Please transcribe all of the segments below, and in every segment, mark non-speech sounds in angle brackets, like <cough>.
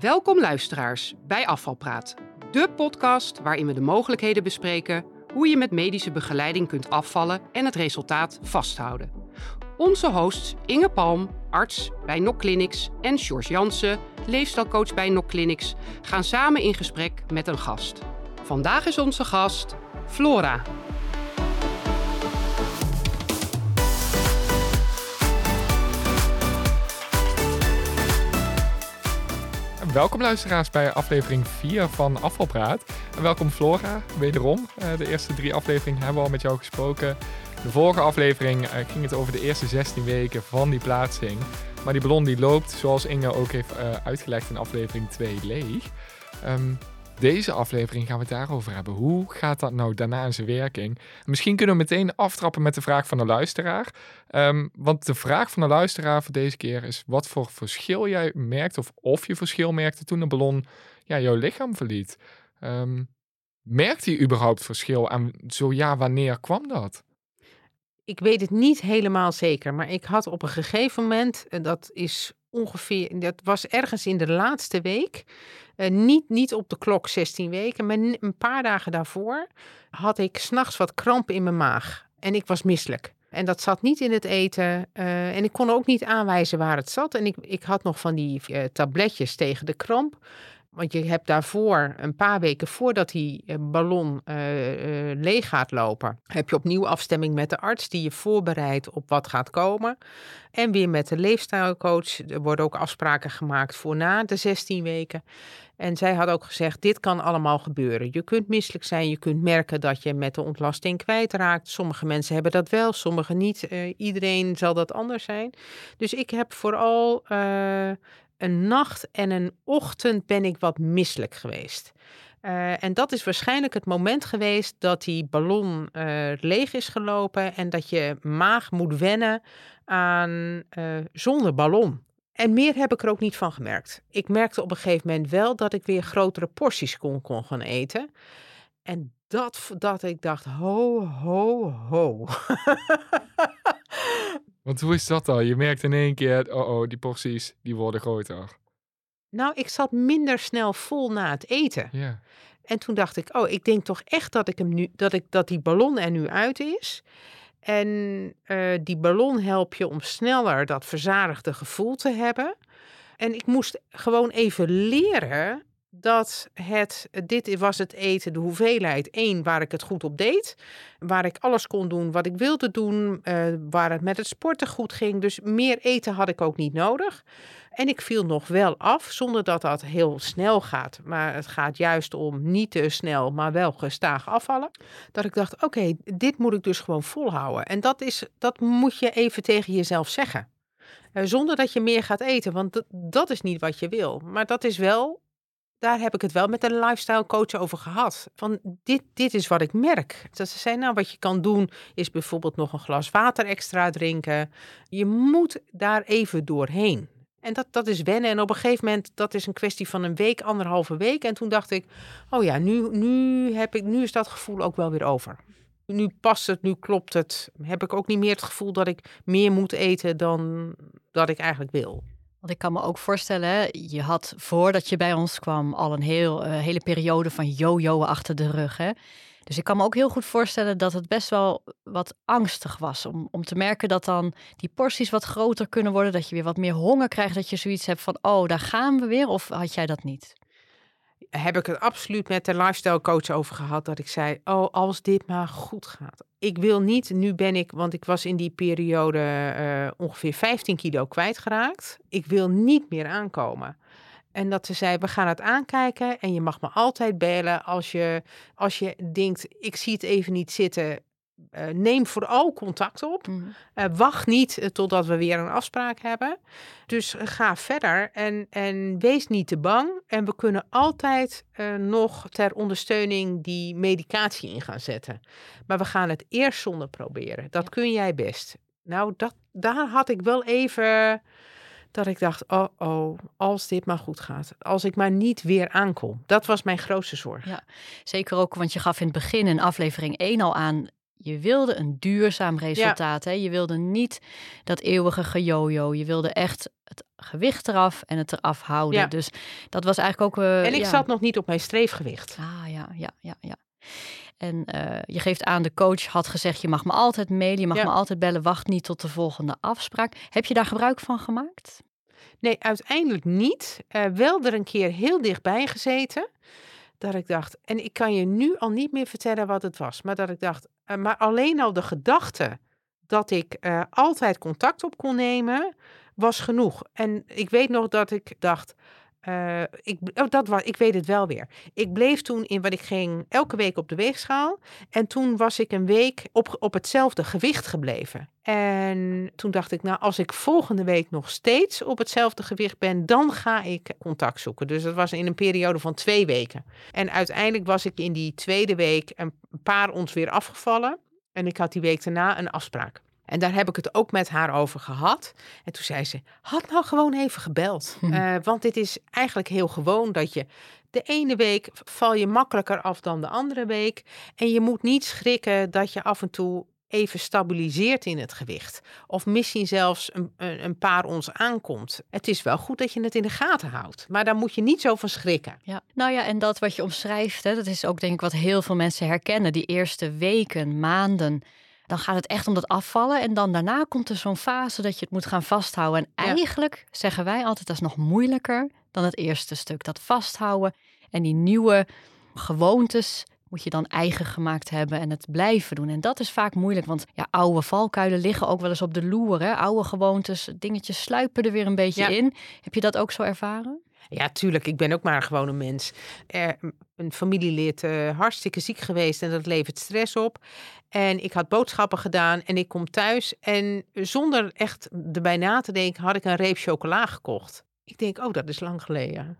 Welkom luisteraars bij Afvalpraat, de podcast waarin we de mogelijkheden bespreken hoe je met medische begeleiding kunt afvallen en het resultaat vasthouden. Onze hosts Inge Palm, arts bij NOC Clinics en George Jansen, leefstijlcoach bij NOC Clinics, gaan samen in gesprek met een gast. Vandaag is onze gast Flora. Welkom luisteraars bij aflevering 4 van Afvalpraat. En welkom Flora, wederom. Uh, de eerste drie afleveringen hebben we al met jou gesproken. De vorige aflevering uh, ging het over de eerste 16 weken van die plaatsing. Maar die ballon die loopt, zoals Inge ook heeft uh, uitgelegd in aflevering 2, leeg. Um, deze aflevering gaan we het daarover hebben. Hoe gaat dat nou daarna in zijn werking? Misschien kunnen we meteen aftrappen met de vraag van de luisteraar. Um, want de vraag van de luisteraar voor deze keer is wat voor verschil jij merkt of of je verschil merkte toen de ballon ja, jouw lichaam verliet. Um, merkte je überhaupt verschil en zo ja, wanneer kwam dat? Ik weet het niet helemaal zeker, maar ik had op een gegeven moment, dat is ongeveer, dat was ergens in de laatste week, uh, niet, niet op de klok 16 weken, maar een paar dagen daarvoor had ik s'nachts wat kramp in mijn maag. En ik was misselijk. En dat zat niet in het eten. Uh, en ik kon ook niet aanwijzen waar het zat. En ik, ik had nog van die uh, tabletjes tegen de kramp. Want je hebt daarvoor, een paar weken voordat die eh, ballon uh, uh, leeg gaat lopen, heb je opnieuw afstemming met de arts die je voorbereidt op wat gaat komen. En weer met de leefstijlcoach. Er worden ook afspraken gemaakt voor na de 16 weken. En zij had ook gezegd: dit kan allemaal gebeuren. Je kunt misselijk zijn, je kunt merken dat je met de ontlasting kwijtraakt. Sommige mensen hebben dat wel, sommige niet. Iedereen zal dat anders zijn. Dus ik heb vooral een nacht en een ochtend ben ik wat misselijk geweest. Uh, en dat is waarschijnlijk het moment geweest dat die ballon uh, leeg is gelopen en dat je maag moet wennen aan uh, zonder ballon. En meer heb ik er ook niet van gemerkt. Ik merkte op een gegeven moment wel dat ik weer grotere porties kon, kon gaan eten. En dat, dat ik dacht, ho, ho, ho. <laughs> Want hoe is dat dan? Je merkt in één keer, oh oh, die porties, die worden groter. Nou, ik zat minder snel vol na het eten. Ja. En toen dacht ik, oh, ik denk toch echt dat ik hem nu, dat ik dat die ballon er nu uit is. En uh, die ballon helpt je om sneller dat verzadigde gevoel te hebben. En ik moest gewoon even leren dat het, dit was het eten, de hoeveelheid één, waar ik het goed op deed. Waar ik alles kon doen wat ik wilde doen. Uh, waar het met het sporten goed ging. Dus meer eten had ik ook niet nodig. En ik viel nog wel af, zonder dat dat heel snel gaat. Maar het gaat juist om niet te snel, maar wel gestaag afvallen. Dat ik dacht, oké, dit moet ik dus gewoon volhouden. En dat, is, dat moet je even tegen jezelf zeggen. Uh, zonder dat je meer gaat eten, want dat is niet wat je wil. Maar dat is wel daar heb ik het wel met een lifestyle coach over gehad. Van dit, dit is wat ik merk. Dat ze zei, nou wat je kan doen is bijvoorbeeld nog een glas water extra drinken. Je moet daar even doorheen. En dat, dat is wennen. En op een gegeven moment, dat is een kwestie van een week, anderhalve week. En toen dacht ik, oh ja, nu, nu, heb ik, nu is dat gevoel ook wel weer over. Nu past het, nu klopt het. Heb ik ook niet meer het gevoel dat ik meer moet eten dan dat ik eigenlijk wil. Want ik kan me ook voorstellen, je had voordat je bij ons kwam al een heel, uh, hele periode van yo-yo achter de rug. Hè? Dus ik kan me ook heel goed voorstellen dat het best wel wat angstig was. Om, om te merken dat dan die porties wat groter kunnen worden. Dat je weer wat meer honger krijgt. Dat je zoiets hebt van, oh, daar gaan we weer. Of had jij dat niet? Heb ik het absoluut met de lifestyle coach over gehad. Dat ik zei: Oh, als dit maar goed gaat. Ik wil niet, nu ben ik, want ik was in die periode uh, ongeveer 15 kilo kwijtgeraakt. Ik wil niet meer aankomen. En dat ze zei: We gaan het aankijken en je mag me altijd bellen als je, als je denkt: Ik zie het even niet zitten. Uh, neem vooral contact op. Mm. Uh, wacht niet uh, totdat we weer een afspraak hebben. Dus ga verder en, en wees niet te bang. En we kunnen altijd nog ter ondersteuning die medicatie in gaan zetten. Maar we gaan het eerst zonder proberen. Dat kun jij best. Nou, dat, daar had ik wel even dat ik dacht, oh oh, als dit maar goed gaat. Als ik maar niet weer aankom. Dat was mijn grootste zorg. Ja, zeker ook, want je gaf in het begin in aflevering 1 al aan je wilde een duurzaam resultaat. Hè? Je wilde niet dat eeuwige gejojo. Je wilde echt het gewicht eraf en het eraf houden. Ja. Dus dat was eigenlijk ook... eh, En ik ja. zat nog niet op mijn streefgewicht. Ah, ja, ja, ja, ja. En eh, je geeft aan, de coach had gezegd, je mag me altijd mailen, je mag me altijd bellen, wacht niet tot de volgende afspraak. Heb je daar gebruik van gemaakt? Nee, uiteindelijk niet. Eh, wel er een keer heel dichtbij gezeten. Dat ik dacht, en ik kan je nu al niet meer vertellen wat het was. Maar dat ik dacht, eh, maar alleen al de gedachte dat ik eh, altijd contact op kon nemen, was genoeg. En ik weet nog dat ik dacht, eh, ik, oh, dat was, ik weet het wel weer. Ik bleef toen in wat ik ging elke week op de weegschaal. En toen was ik een week op, op hetzelfde gewicht gebleven. En toen dacht ik, nou, als ik volgende week nog steeds op hetzelfde gewicht ben, dan ga ik contact zoeken. Dus dat was in een periode van twee weken. En uiteindelijk was ik in die tweede week een paar ons weer afgevallen. En ik had die week daarna een afspraak. En daar heb ik het ook met haar over gehad. En toen zei ze: had nou gewoon even gebeld. <laughs> Eh, want dit is eigenlijk heel gewoon dat je de ene week val je makkelijker af dan de andere week. En je moet niet schrikken dat je af en toe even stabiliseert in het gewicht. Of misschien zelfs een, een, een paar ons aankomt. Het is wel goed dat je het in de gaten houdt. Maar daar moet je niet zo van schrikken. Ja, nou ja, en dat wat je omschrijft, hè, dat is ook denk ik wat heel veel mensen herkennen. Die eerste weken, maanden, dan gaat het echt om dat afvallen. En dan daarna komt er zo'n fase dat je het moet gaan vasthouden. En Ja. eigenlijk zeggen wij altijd, dat is nog moeilijker dan het eerste stuk. Dat vasthouden en die nieuwe gewoontes moet je dan eigen gemaakt hebben en het blijven doen. En dat is vaak moeilijk, want ja, oude valkuilen liggen ook wel eens op de loer. Hè? Oude gewoontes, dingetjes sluipen er weer een beetje Ja. in. Heb je dat ook zo ervaren? Ja, tuurlijk. Ik ben ook maar gewoon een mens. Er, een familielid eh, hartstikke ziek geweest en dat levert stress op. En ik had boodschappen gedaan en ik kom thuis. En zonder echt erbij na te denken had ik een reep chocola gekocht. Ik denk, oh, dat is lang geleden.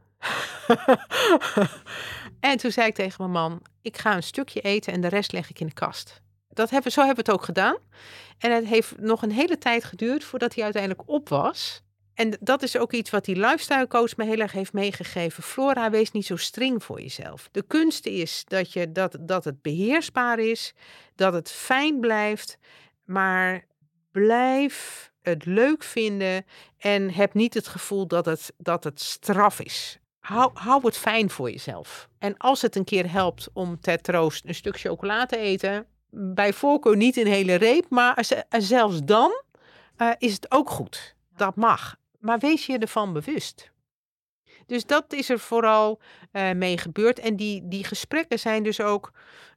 <laughs> en toen zei ik tegen mijn man, ik ga een stukje eten en de rest leg ik in de kast. Dat hebben, zo hebben we het ook gedaan. En het heeft nog een hele tijd geduurd voordat hij uiteindelijk op was. En dat is ook iets wat die lifestyle coach me heel erg heeft meegegeven. Flora, wees niet zo streng voor jezelf. De kunst is dat, je, dat, dat het beheersbaar is, dat het fijn blijft, maar blijf het leuk vinden en heb niet het gevoel dat het, dat het straf is. Hou, hou het fijn voor jezelf. En als het een keer helpt om ter troost een stuk chocola te eten, bij voorkeur niet een hele reep, maar z- zelfs dan eh, is het ook goed. Dat mag. Maar wees je ervan bewust. Dus dat is er vooral eh, mee gebeurd. En die, die gesprekken zijn dus ook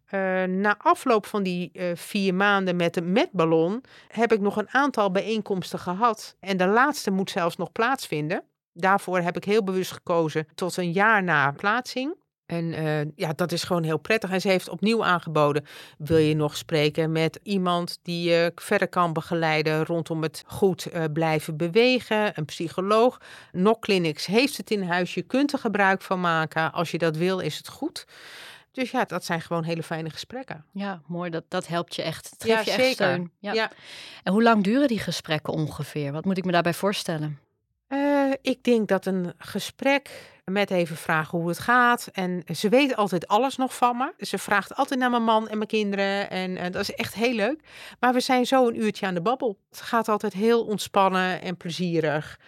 eh, na afloop van die eh, vier maanden met de metballon heb ik nog een aantal bijeenkomsten gehad. En de laatste moet zelfs nog plaatsvinden. Daarvoor heb ik heel bewust gekozen tot een jaar na plaatsing. En eh, ja, dat is gewoon heel prettig. En ze heeft opnieuw aangeboden: wil je nog spreken met iemand die je verder kan begeleiden rondom het goed eh, blijven bewegen? Een psycholoog. Nok Clinics heeft het in huis. Je kunt er gebruik van maken. Als je dat wil, is het goed. Dus ja, dat zijn gewoon hele fijne gesprekken. Ja, mooi. Dat, dat helpt je echt. Het Ja, geeft je echt zeker. steun. Ja. Ja. En hoe lang duren die gesprekken ongeveer? Wat moet ik me daarbij voorstellen? Eh, ik denk dat een gesprek met even vragen hoe het gaat. En ze weet altijd alles nog van me. Ze vraagt altijd naar mijn man en mijn kinderen. En eh, dat is echt heel leuk. Maar we zijn zo een uurtje aan de babbel. Het gaat altijd heel ontspannen en plezierig.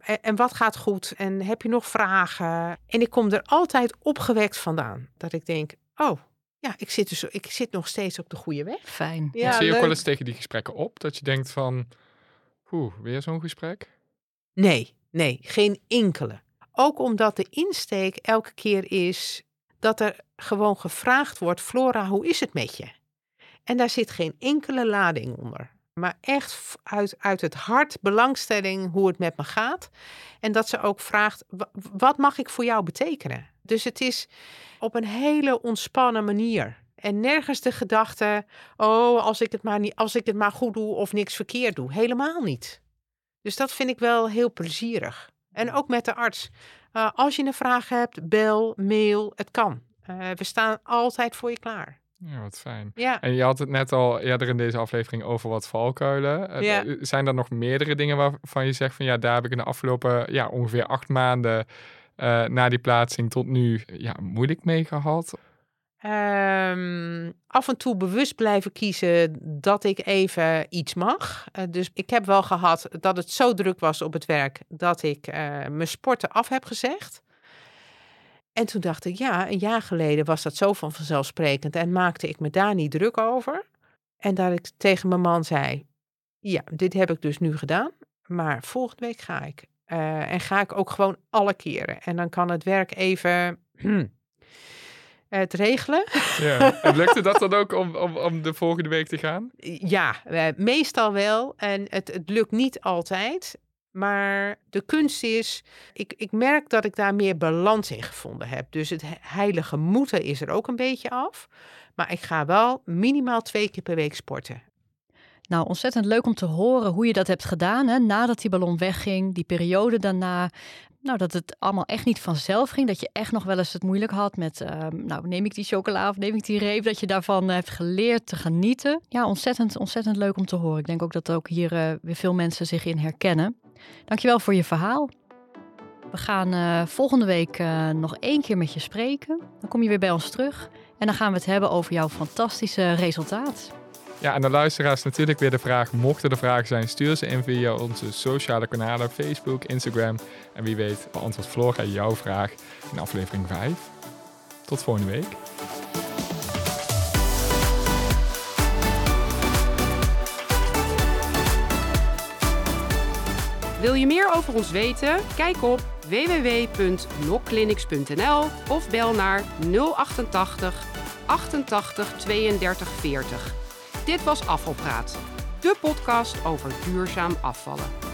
En, en wat gaat goed? En heb je nog vragen? En ik kom er altijd opgewekt vandaan. Dat ik denk, oh ja, ik zit, dus, ik zit nog steeds op de goede weg. Fijn. Ja, Zie je ook wel eens tegen die gesprekken op? Dat je denkt van, oeh, weer zo'n gesprek? Nee, nee, geen enkele. Ook omdat de insteek elke keer is dat er gewoon gevraagd wordt: Flora, hoe is het met je? En daar zit geen enkele lading onder. Maar echt uit, uit het hart belangstelling hoe het met me gaat. En dat ze ook vraagt: "Wa- wat mag ik voor jou betekenen? Dus het is op een hele ontspannen manier. En nergens de gedachte: oh, als ik het maar, niet, als ik het maar goed doe of niks verkeerd doe. Helemaal niet. Dus dat vind ik wel heel plezierig. En ook met de arts. Uh, als je een vraag hebt, bel, mail, het kan. Uh, we staan altijd voor je klaar. Ja, wat fijn. Ja. En je had het net al eerder in deze aflevering over wat valkuilen. Uh, Ja. Zijn er nog meerdere dingen waarvan je zegt van ja, daar heb ik in de afgelopen ja, ongeveer acht maanden na die plaatsing tot nu ja, moeilijk mee gehad? Ehm, af en toe bewust blijven kiezen dat ik even iets mag. Eh, dus ik heb wel gehad dat het zo druk was op het werk dat ik uh, mijn sporten af heb gezegd. En toen dacht ik, ja, een jaar geleden was dat zo van vanzelfsprekend en maakte ik me daar niet druk over. En dat ik tegen mijn man zei, ja, dit heb ik dus nu gedaan, maar volgende week ga ik. Uh, en ga ik ook gewoon alle keren. En dan kan het werk even het regelen. Ja. <laughs> En lukte dat dan ook om, om, om de volgende week te gaan? Ja, meestal wel. En het, het lukt niet altijd. Maar de kunst is, ik, ik merk dat ik daar meer balans in gevonden heb. Dus het heilige moeten is er ook een beetje af. Maar ik ga wel minimaal twee keer per week sporten. Nou, ontzettend leuk om te horen hoe je dat hebt gedaan. Hè? Nadat die ballon wegging, die periode daarna. Nou, dat het allemaal echt niet vanzelf ging. Dat je echt nog wel eens het moeilijk had met, uh, nou, neem ik die chocola of neem ik die reep? Dat je daarvan uh, hebt geleerd te genieten. Ja, ontzettend, ontzettend leuk om te horen. Ik denk ook dat ook hier uh, weer veel mensen zich in herkennen. Dankjewel voor je verhaal. We gaan volgende week nog één keer met je spreken. Dan kom je weer bij ons terug. En dan gaan we het hebben over jouw fantastische resultaat. Ja, en de luisteraars natuurlijk weer de vraag. Mochten er vragen zijn, stuur ze in via onze sociale kanalen, Facebook, Instagram. En wie weet beantwoordt Flora jouw vraag in aflevering 5. Tot volgende week. Wil je meer over ons weten? Kijk op www.nokclinics.nl of bel naar 088 88 32 40. Dit was Afvalpraat, de podcast over duurzaam afvallen.